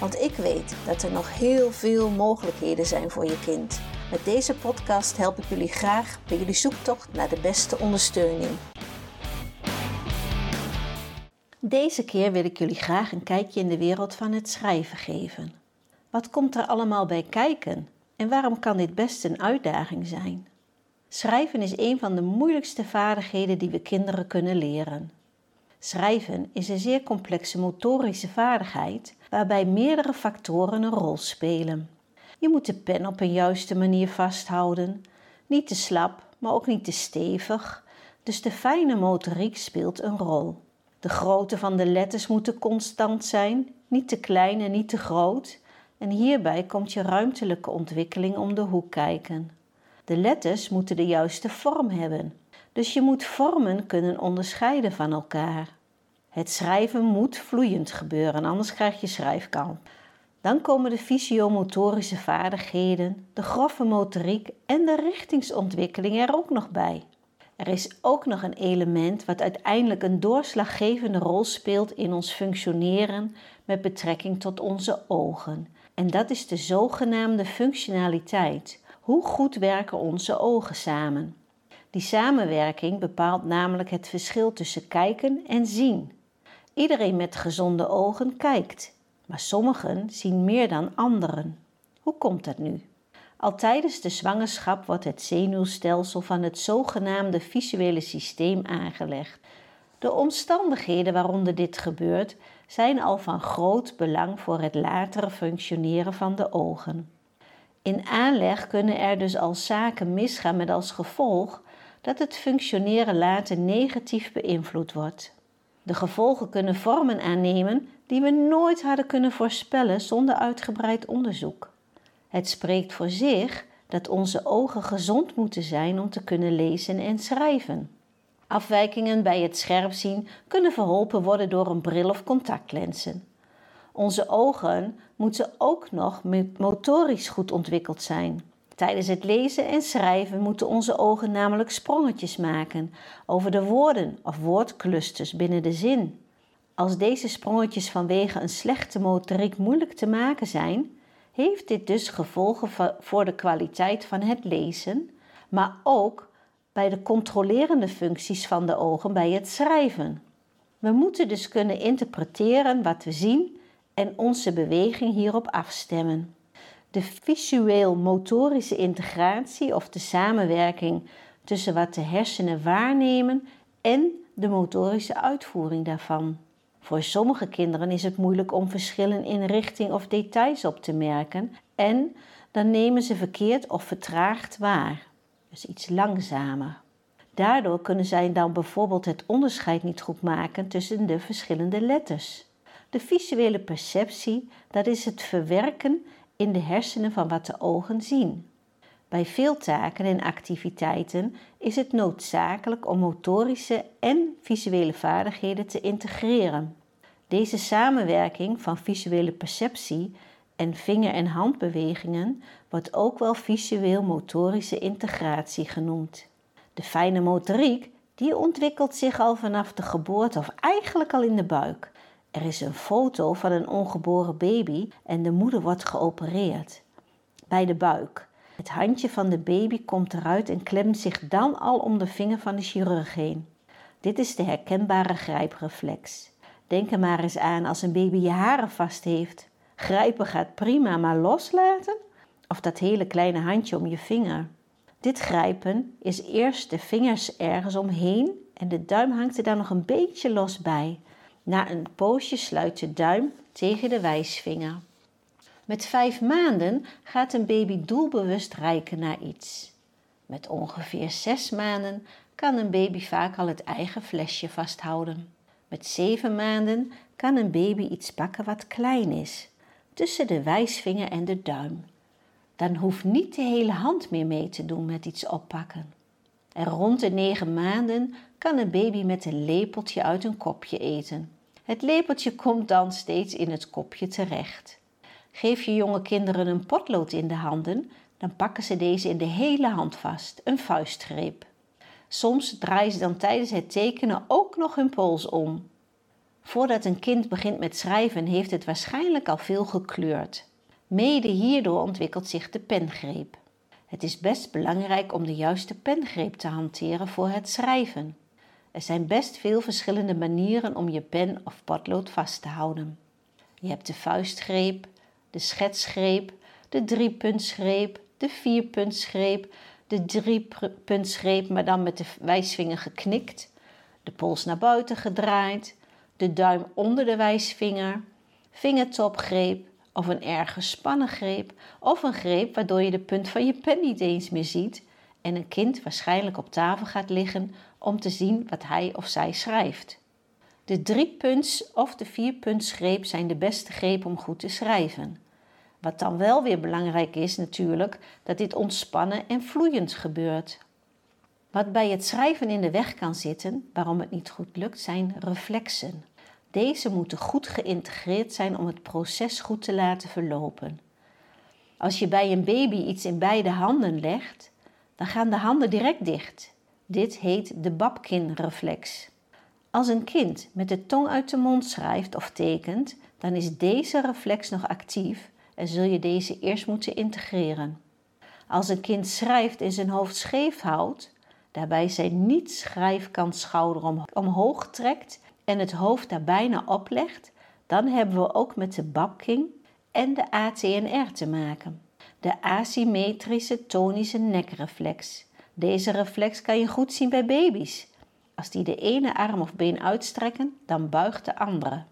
Want ik weet dat er nog heel veel mogelijkheden zijn voor je kind. Met deze podcast help ik jullie graag bij jullie zoektocht naar de beste ondersteuning. Deze keer wil ik jullie graag een kijkje in de wereld van het schrijven geven. Wat komt er allemaal bij kijken en waarom kan dit best een uitdaging zijn? Schrijven is een van de moeilijkste vaardigheden die we kinderen kunnen leren. Schrijven is een zeer complexe motorische vaardigheid waarbij meerdere factoren een rol spelen. Je moet de pen op een juiste manier vasthouden, niet te slap, maar ook niet te stevig, dus de fijne motoriek speelt een rol. De grootte van de letters moet constant zijn, niet te klein en niet te groot, en hierbij komt je ruimtelijke ontwikkeling om de hoek kijken. De letters moeten de juiste vorm hebben, dus je moet vormen kunnen onderscheiden van elkaar. Het schrijven moet vloeiend gebeuren, anders krijg je schrijfkamp. Dan komen de fysiomotorische vaardigheden, de grove motoriek en de richtingsontwikkeling er ook nog bij. Er is ook nog een element wat uiteindelijk een doorslaggevende rol speelt in ons functioneren met betrekking tot onze ogen. En dat is de zogenaamde functionaliteit. Hoe goed werken onze ogen samen? Die samenwerking bepaalt namelijk het verschil tussen kijken en zien. Iedereen met gezonde ogen kijkt, maar sommigen zien meer dan anderen. Hoe komt dat nu? Al tijdens de zwangerschap wordt het zenuwstelsel van het zogenaamde visuele systeem aangelegd. De omstandigheden waaronder dit gebeurt zijn al van groot belang voor het latere functioneren van de ogen. In aanleg kunnen er dus al zaken misgaan met als gevolg dat het functioneren later negatief beïnvloed wordt. De gevolgen kunnen vormen aannemen die we nooit hadden kunnen voorspellen zonder uitgebreid onderzoek. Het spreekt voor zich dat onze ogen gezond moeten zijn om te kunnen lezen en schrijven. Afwijkingen bij het scherpzien kunnen verholpen worden door een bril of contactlenzen. Onze ogen moeten ook nog motorisch goed ontwikkeld zijn. Tijdens het lezen en schrijven moeten onze ogen namelijk sprongetjes maken over de woorden of woordclusters binnen de zin. Als deze sprongetjes vanwege een slechte motoriek moeilijk te maken zijn, heeft dit dus gevolgen voor de kwaliteit van het lezen, maar ook bij de controlerende functies van de ogen bij het schrijven. We moeten dus kunnen interpreteren wat we zien en onze beweging hierop afstemmen. De visueel-motorische integratie of de samenwerking tussen wat de hersenen waarnemen en de motorische uitvoering daarvan. Voor sommige kinderen is het moeilijk om verschillen in richting of details op te merken en dan nemen ze verkeerd of vertraagd waar, dus iets langzamer. Daardoor kunnen zij dan bijvoorbeeld het onderscheid niet goed maken tussen de verschillende letters. De visuele perceptie, dat is het verwerken in de hersenen van wat de ogen zien. Bij veel taken en activiteiten is het noodzakelijk om motorische en visuele vaardigheden te integreren. Deze samenwerking van visuele perceptie en vinger- en handbewegingen wordt ook wel visueel-motorische integratie genoemd. De fijne motoriek die ontwikkelt zich al vanaf de geboorte of eigenlijk al in de buik. Er is een foto van een ongeboren baby en de moeder wordt geopereerd. Bij de buik. Het handje van de baby komt eruit en klemt zich dan al om de vinger van de chirurg heen. Dit is de herkenbare grijpreflex. Denk er maar eens aan als een baby je haren vast heeft. Grijpen gaat prima, maar loslaten? Of dat hele kleine handje om je vinger. Dit grijpen is eerst de vingers ergens omheen en de duim hangt er dan nog een beetje los bij. Na een poosje sluit de duim tegen de wijsvinger. Met vijf maanden gaat een baby doelbewust reiken naar iets. Met ongeveer zes maanden kan een baby vaak al het eigen flesje vasthouden. Met zeven maanden kan een baby iets pakken wat klein is. tussen de wijsvinger en de duim. Dan hoeft niet de hele hand meer mee te doen met iets oppakken. En rond de negen maanden kan een baby met een lepeltje uit een kopje eten. Het lepeltje komt dan steeds in het kopje terecht. Geef je jonge kinderen een potlood in de handen, dan pakken ze deze in de hele hand vast, een vuistgreep. Soms draaien ze dan tijdens het tekenen ook nog hun pols om. Voordat een kind begint met schrijven, heeft het waarschijnlijk al veel gekleurd. Mede hierdoor ontwikkelt zich de pengreep. Het is best belangrijk om de juiste pengreep te hanteren voor het schrijven. Er zijn best veel verschillende manieren om je pen of potlood vast te houden. Je hebt de vuistgreep, de schetsgreep, de driepuntsgreep, de vierpuntsgreep, de driepuntsgreep, maar dan met de wijsvinger geknikt, de pols naar buiten gedraaid, de duim onder de wijsvinger, vingertopgreep of een erg gespannen greep of een greep waardoor je de punt van je pen niet eens meer ziet en een kind waarschijnlijk op tafel gaat liggen om te zien wat hij of zij schrijft. De driepunts of de vierpuntsgreep zijn de beste greep om goed te schrijven. Wat dan wel weer belangrijk is natuurlijk, dat dit ontspannen en vloeiend gebeurt. Wat bij het schrijven in de weg kan zitten, waarom het niet goed lukt, zijn reflexen. Deze moeten goed geïntegreerd zijn om het proces goed te laten verlopen. Als je bij een baby iets in beide handen legt, dan gaan de handen direct dicht. Dit heet de Babkin-reflex. Als een kind met de tong uit de mond schrijft of tekent, dan is deze reflex nog actief en zul je deze eerst moeten integreren. Als een kind schrijft en zijn hoofd scheef houdt, daarbij zijn niet-schrijfkant schouder omhoog trekt en het hoofd daar bijna oplegt, dan hebben we ook met de babking en de ATNR te maken. De asymmetrische tonische nekreflex. Deze reflex kan je goed zien bij baby's. Als die de ene arm of been uitstrekken, dan buigt de andere.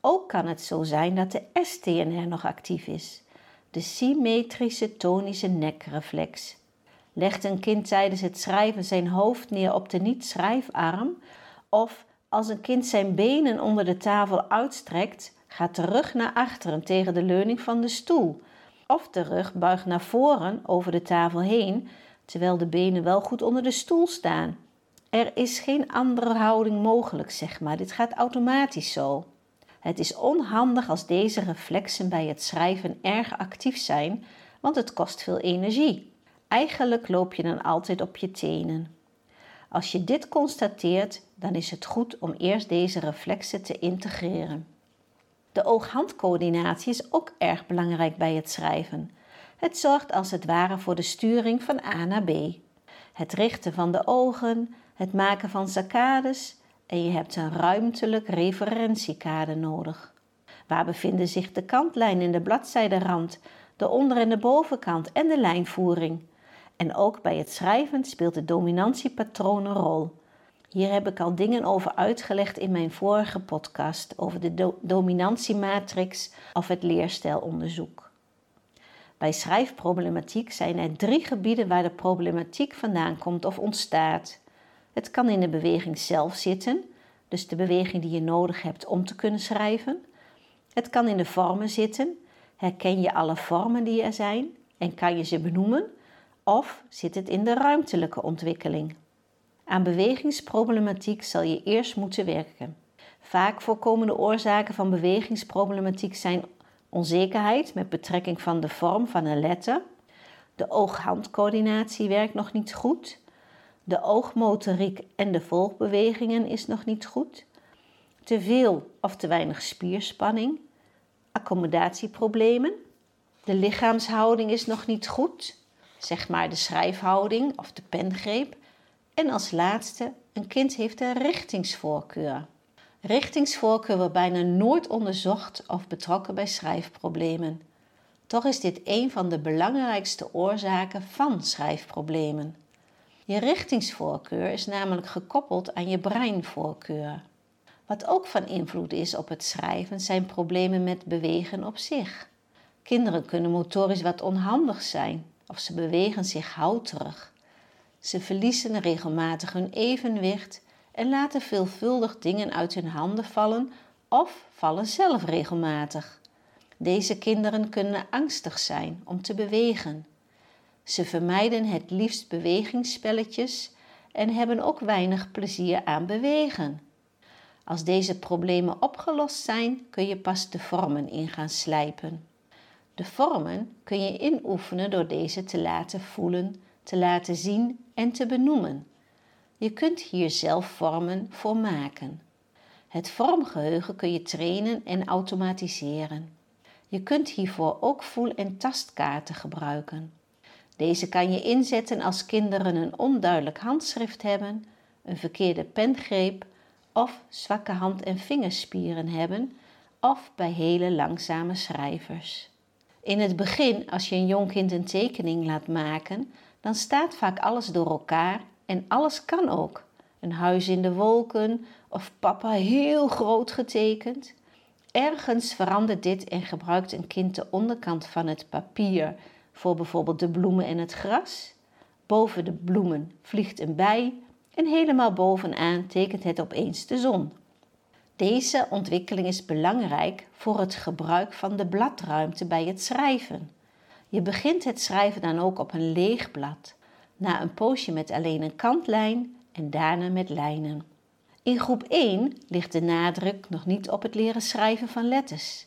Ook kan het zo zijn dat de STNR nog actief is, de symmetrische tonische nekreflex. Legt een kind tijdens het schrijven zijn hoofd neer op de niet-schrijfarm of als een kind zijn benen onder de tafel uitstrekt, gaat de rug naar achteren tegen de leuning van de stoel. Of de rug buigt naar voren over de tafel heen, terwijl de benen wel goed onder de stoel staan. Er is geen andere houding mogelijk, zeg maar. Dit gaat automatisch zo. Het is onhandig als deze reflexen bij het schrijven erg actief zijn, want het kost veel energie. Eigenlijk loop je dan altijd op je tenen. Als je dit constateert, dan is het goed om eerst deze reflexen te integreren. De oog-handcoördinatie is ook erg belangrijk bij het schrijven. Het zorgt als het ware voor de sturing van A naar B. Het richten van de ogen, het maken van saccades en je hebt een ruimtelijk referentiekader nodig. Waar bevinden zich de kantlijn en de bladzijderand, de onder- en de bovenkant en de lijnvoering? En ook bij het schrijven speelt het dominantiepatroon een rol. Hier heb ik al dingen over uitgelegd in mijn vorige podcast over de do dominantiematrix of het leerstijlonderzoek. Bij schrijfproblematiek zijn er drie gebieden waar de problematiek vandaan komt of ontstaat. Het kan in de beweging zelf zitten, dus de beweging die je nodig hebt om te kunnen schrijven. Het kan in de vormen zitten. Herken je alle vormen die er zijn en kan je ze benoemen? Of zit het in de ruimtelijke ontwikkeling? Aan bewegingsproblematiek zal je eerst moeten werken. Vaak voorkomende oorzaken van bewegingsproblematiek zijn onzekerheid met betrekking van de vorm van een letter, de oog-handcoördinatie werkt nog niet goed, de oogmotoriek en de volgbewegingen is nog niet goed, te veel of te weinig spierspanning, accommodatieproblemen, de lichaamshouding is nog niet goed, zeg maar de schrijfhouding of de pengreep. En als laatste, een kind heeft een richtingsvoorkeur. Richtingsvoorkeur wordt bijna nooit onderzocht of betrokken bij schrijfproblemen. Toch is dit een van de belangrijkste oorzaken van schrijfproblemen. Je richtingsvoorkeur is namelijk gekoppeld aan je breinvoorkeur. Wat ook van invloed is op het schrijven zijn problemen met bewegen op zich. Kinderen kunnen motorisch wat onhandig zijn of ze bewegen zich houterig. Ze verliezen regelmatig hun evenwicht en laten veelvuldig dingen uit hun handen vallen of vallen zelf regelmatig. Deze kinderen kunnen angstig zijn om te bewegen. Ze vermijden het liefst bewegingsspelletjes en hebben ook weinig plezier aan bewegen. Als deze problemen opgelost zijn, kun je pas de vormen in gaan slijpen. De vormen kun je inoefenen door deze te laten voelen, te laten zien en te benoemen. Je kunt hier zelf vormen voor maken. Het vormgeheugen kun je trainen en automatiseren. Je kunt hiervoor ook voel- en tastkaarten gebruiken. Deze kan je inzetten als kinderen een onduidelijk handschrift hebben, een verkeerde pengreep of zwakke hand- en vingerspieren hebben, of bij hele langzame schrijvers. In het begin, als je een jong kind een tekening laat maken, dan staat vaak alles door elkaar en alles kan ook. Een huis in de wolken of papa heel groot getekend. Ergens verandert dit en gebruikt een kind de onderkant van het papier voor bijvoorbeeld de bloemen en het gras. Boven de bloemen vliegt een bij en helemaal bovenaan tekent het opeens de zon. Deze ontwikkeling is belangrijk voor het gebruik van de bladruimte bij het schrijven. Je begint het schrijven dan ook op een leeg blad, na een poosje met alleen een kantlijn en daarna met lijnen. In groep 1 ligt de nadruk nog niet op het leren schrijven van letters.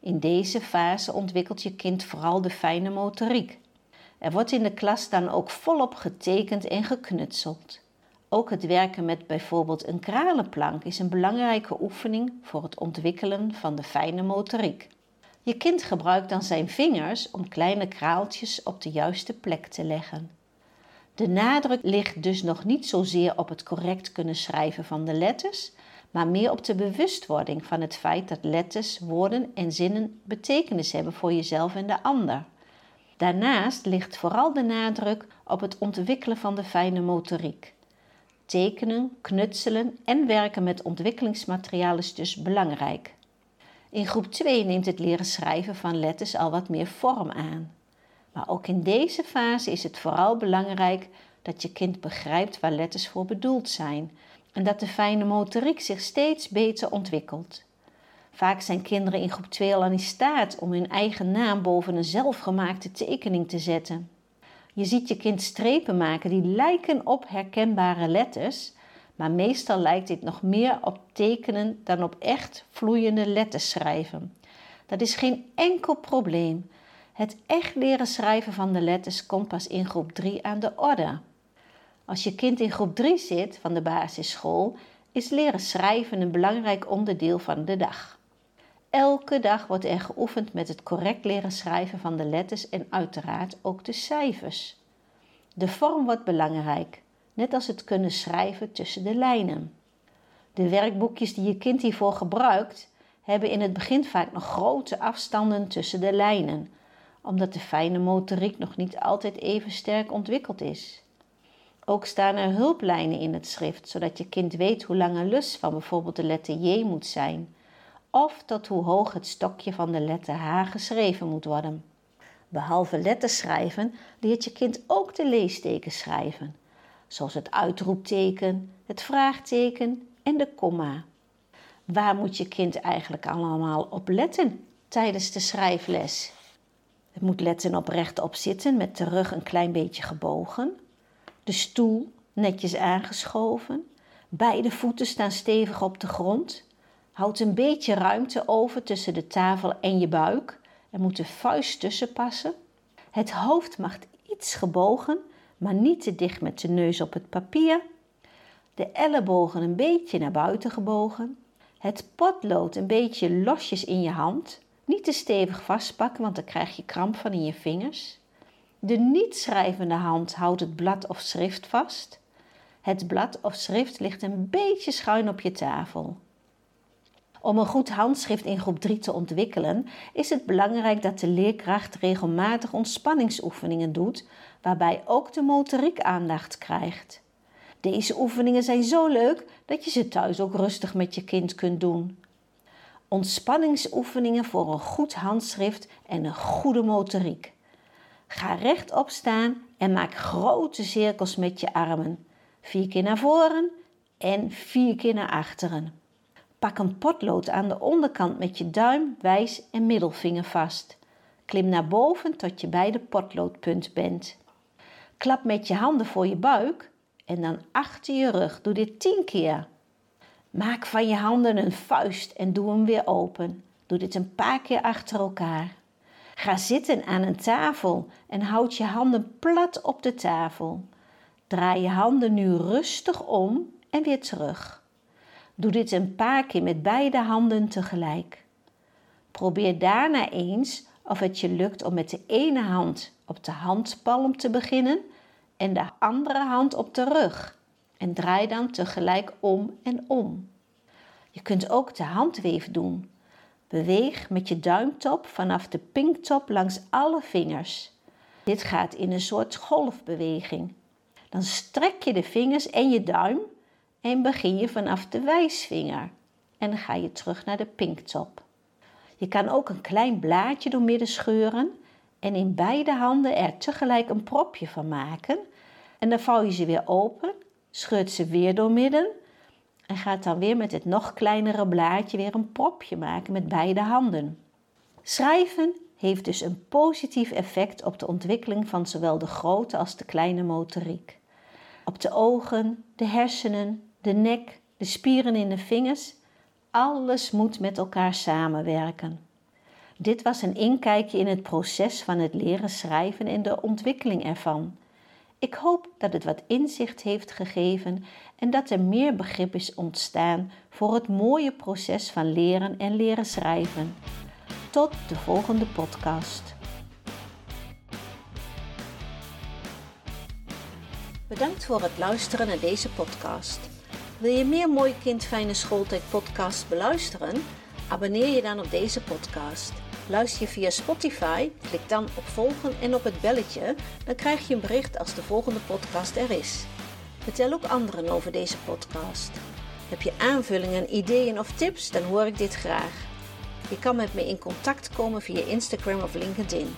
In deze fase ontwikkelt je kind vooral de fijne motoriek. Er wordt in de klas dan ook volop getekend en geknutseld. Ook het werken met bijvoorbeeld een kralenplank is een belangrijke oefening voor het ontwikkelen van de fijne motoriek. Je kind gebruikt dan zijn vingers om kleine kraaltjes op de juiste plek te leggen. De nadruk ligt dus nog niet zozeer op het correct kunnen schrijven van de letters, maar meer op de bewustwording van het feit dat letters, woorden en zinnen betekenis hebben voor jezelf en de ander. Daarnaast ligt vooral de nadruk op het ontwikkelen van de fijne motoriek. Tekenen, knutselen en werken met ontwikkelingsmateriaal is dus belangrijk. In groep 2 neemt het leren schrijven van letters al wat meer vorm aan. Maar ook in deze fase is het vooral belangrijk dat je kind begrijpt waar letters voor bedoeld zijn en dat de fijne motoriek zich steeds beter ontwikkelt. Vaak zijn kinderen in groep 2 al in staat om hun eigen naam boven een zelfgemaakte tekening te zetten. Je ziet je kind strepen maken die lijken op herkenbare letters, maar meestal lijkt dit nog meer op tekenen dan op echt vloeiende letters schrijven. Dat is geen enkel probleem. Het echt leren schrijven van de letters komt pas in groep 3 aan de orde. Als je kind in groep 3 zit van de basisschool, is leren schrijven een belangrijk onderdeel van de dag. Elke dag wordt er geoefend met het correct leren schrijven van de letters en uiteraard ook de cijfers. De vorm wordt belangrijk, net als het kunnen schrijven tussen de lijnen. De werkboekjes die je kind hiervoor gebruikt, hebben in het begin vaak nog grote afstanden tussen de lijnen, omdat de fijne motoriek nog niet altijd even sterk ontwikkeld is. Ook staan er hulplijnen in het schrift, zodat je kind weet hoe lang een lus van bijvoorbeeld de letter J moet zijn, of tot hoe hoog het stokje van de letter H geschreven moet worden. Behalve letters schrijven, leert je kind ook de leestekens schrijven, zoals het uitroepteken, het vraagteken en de komma. Waar moet je kind eigenlijk allemaal op letten tijdens de schrijfles? Het moet letten op rechtop zitten met de rug een klein beetje gebogen, de stoel netjes aangeschoven, beide voeten staan stevig op de grond, houd een beetje ruimte over tussen de tafel en je buik, er moet de vuist tussen passen. Het hoofd mag iets gebogen, maar niet te dicht met de neus op het papier. De ellebogen een beetje naar buiten gebogen. Het potlood een beetje losjes in je hand. Niet te stevig vastpakken, want dan krijg je kramp van in je vingers. De niet schrijvende hand houdt het blad of schrift vast. Het blad of schrift ligt een beetje schuin op je tafel. Om een goed handschrift in groep 3 te ontwikkelen, is het belangrijk dat de leerkracht regelmatig ontspanningsoefeningen doet, waarbij ook de motoriek aandacht krijgt. Deze oefeningen zijn zo leuk dat je ze thuis ook rustig met je kind kunt doen. Ontspanningsoefeningen voor een goed handschrift en een goede motoriek. Ga rechtop staan en maak grote cirkels met je armen. Vier keer naar voren en vier keer naar achteren. Pak een potlood aan de onderkant met je duim, wijs en middelvinger vast. Klim naar boven tot je bij de potloodpunt bent. Klap met je handen voor je buik en dan achter je rug. Doe dit tien keer. Maak van je handen een vuist en doe hem weer open. Doe dit een paar keer achter elkaar. Ga zitten aan een tafel en houd je handen plat op de tafel. Draai je handen nu rustig om en weer terug. Doe dit een paar keer met beide handen tegelijk. Probeer daarna eens of het je lukt om met de ene hand op de handpalm te beginnen en de andere hand op de rug. En draai dan tegelijk om en om. Je kunt ook de handweef doen. Beweeg met je duimtop vanaf de pinktop langs alle vingers. Dit gaat in een soort golfbeweging. Dan strek je de vingers en je duim en begin je vanaf de wijsvinger. En dan ga je terug naar de pinktop. Je kan ook een klein blaadje doormidden scheuren en in beide handen er tegelijk een propje van maken. En dan vouw je ze weer open, scheurt ze weer doormidden en gaat dan weer met het nog kleinere blaadje weer een propje maken met beide handen. Schrijven heeft dus een positief effect op de ontwikkeling van zowel de grote als de kleine motoriek. Op de ogen, de hersenen, de nek, de spieren in de vingers, alles moet met elkaar samenwerken. Dit was een inkijkje in het proces van het leren schrijven en de ontwikkeling ervan. Ik hoop dat het wat inzicht heeft gegeven en dat er meer begrip is ontstaan voor het mooie proces van leren en leren schrijven. Tot de volgende podcast. Bedankt voor het luisteren naar deze podcast. Wil je meer Mooi Kind Fijne Schooltijd podcasts beluisteren? Abonneer je dan op deze podcast. Luister je via Spotify, klik dan op volgen en op het belletje, dan krijg je een bericht als de volgende podcast er is. Vertel ook anderen over deze podcast. Heb je aanvullingen, ideeën of tips, dan hoor ik dit graag. Je kan met me in contact komen via Instagram of LinkedIn.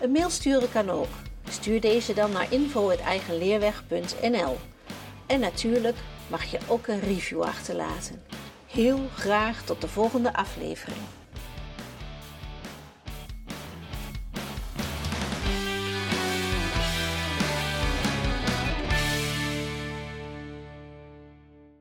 Een mail sturen kan ook. Stuur deze dan naar info.eigenleerweg.nl En natuurlijk mag je ook een review achterlaten. Heel graag tot de volgende aflevering.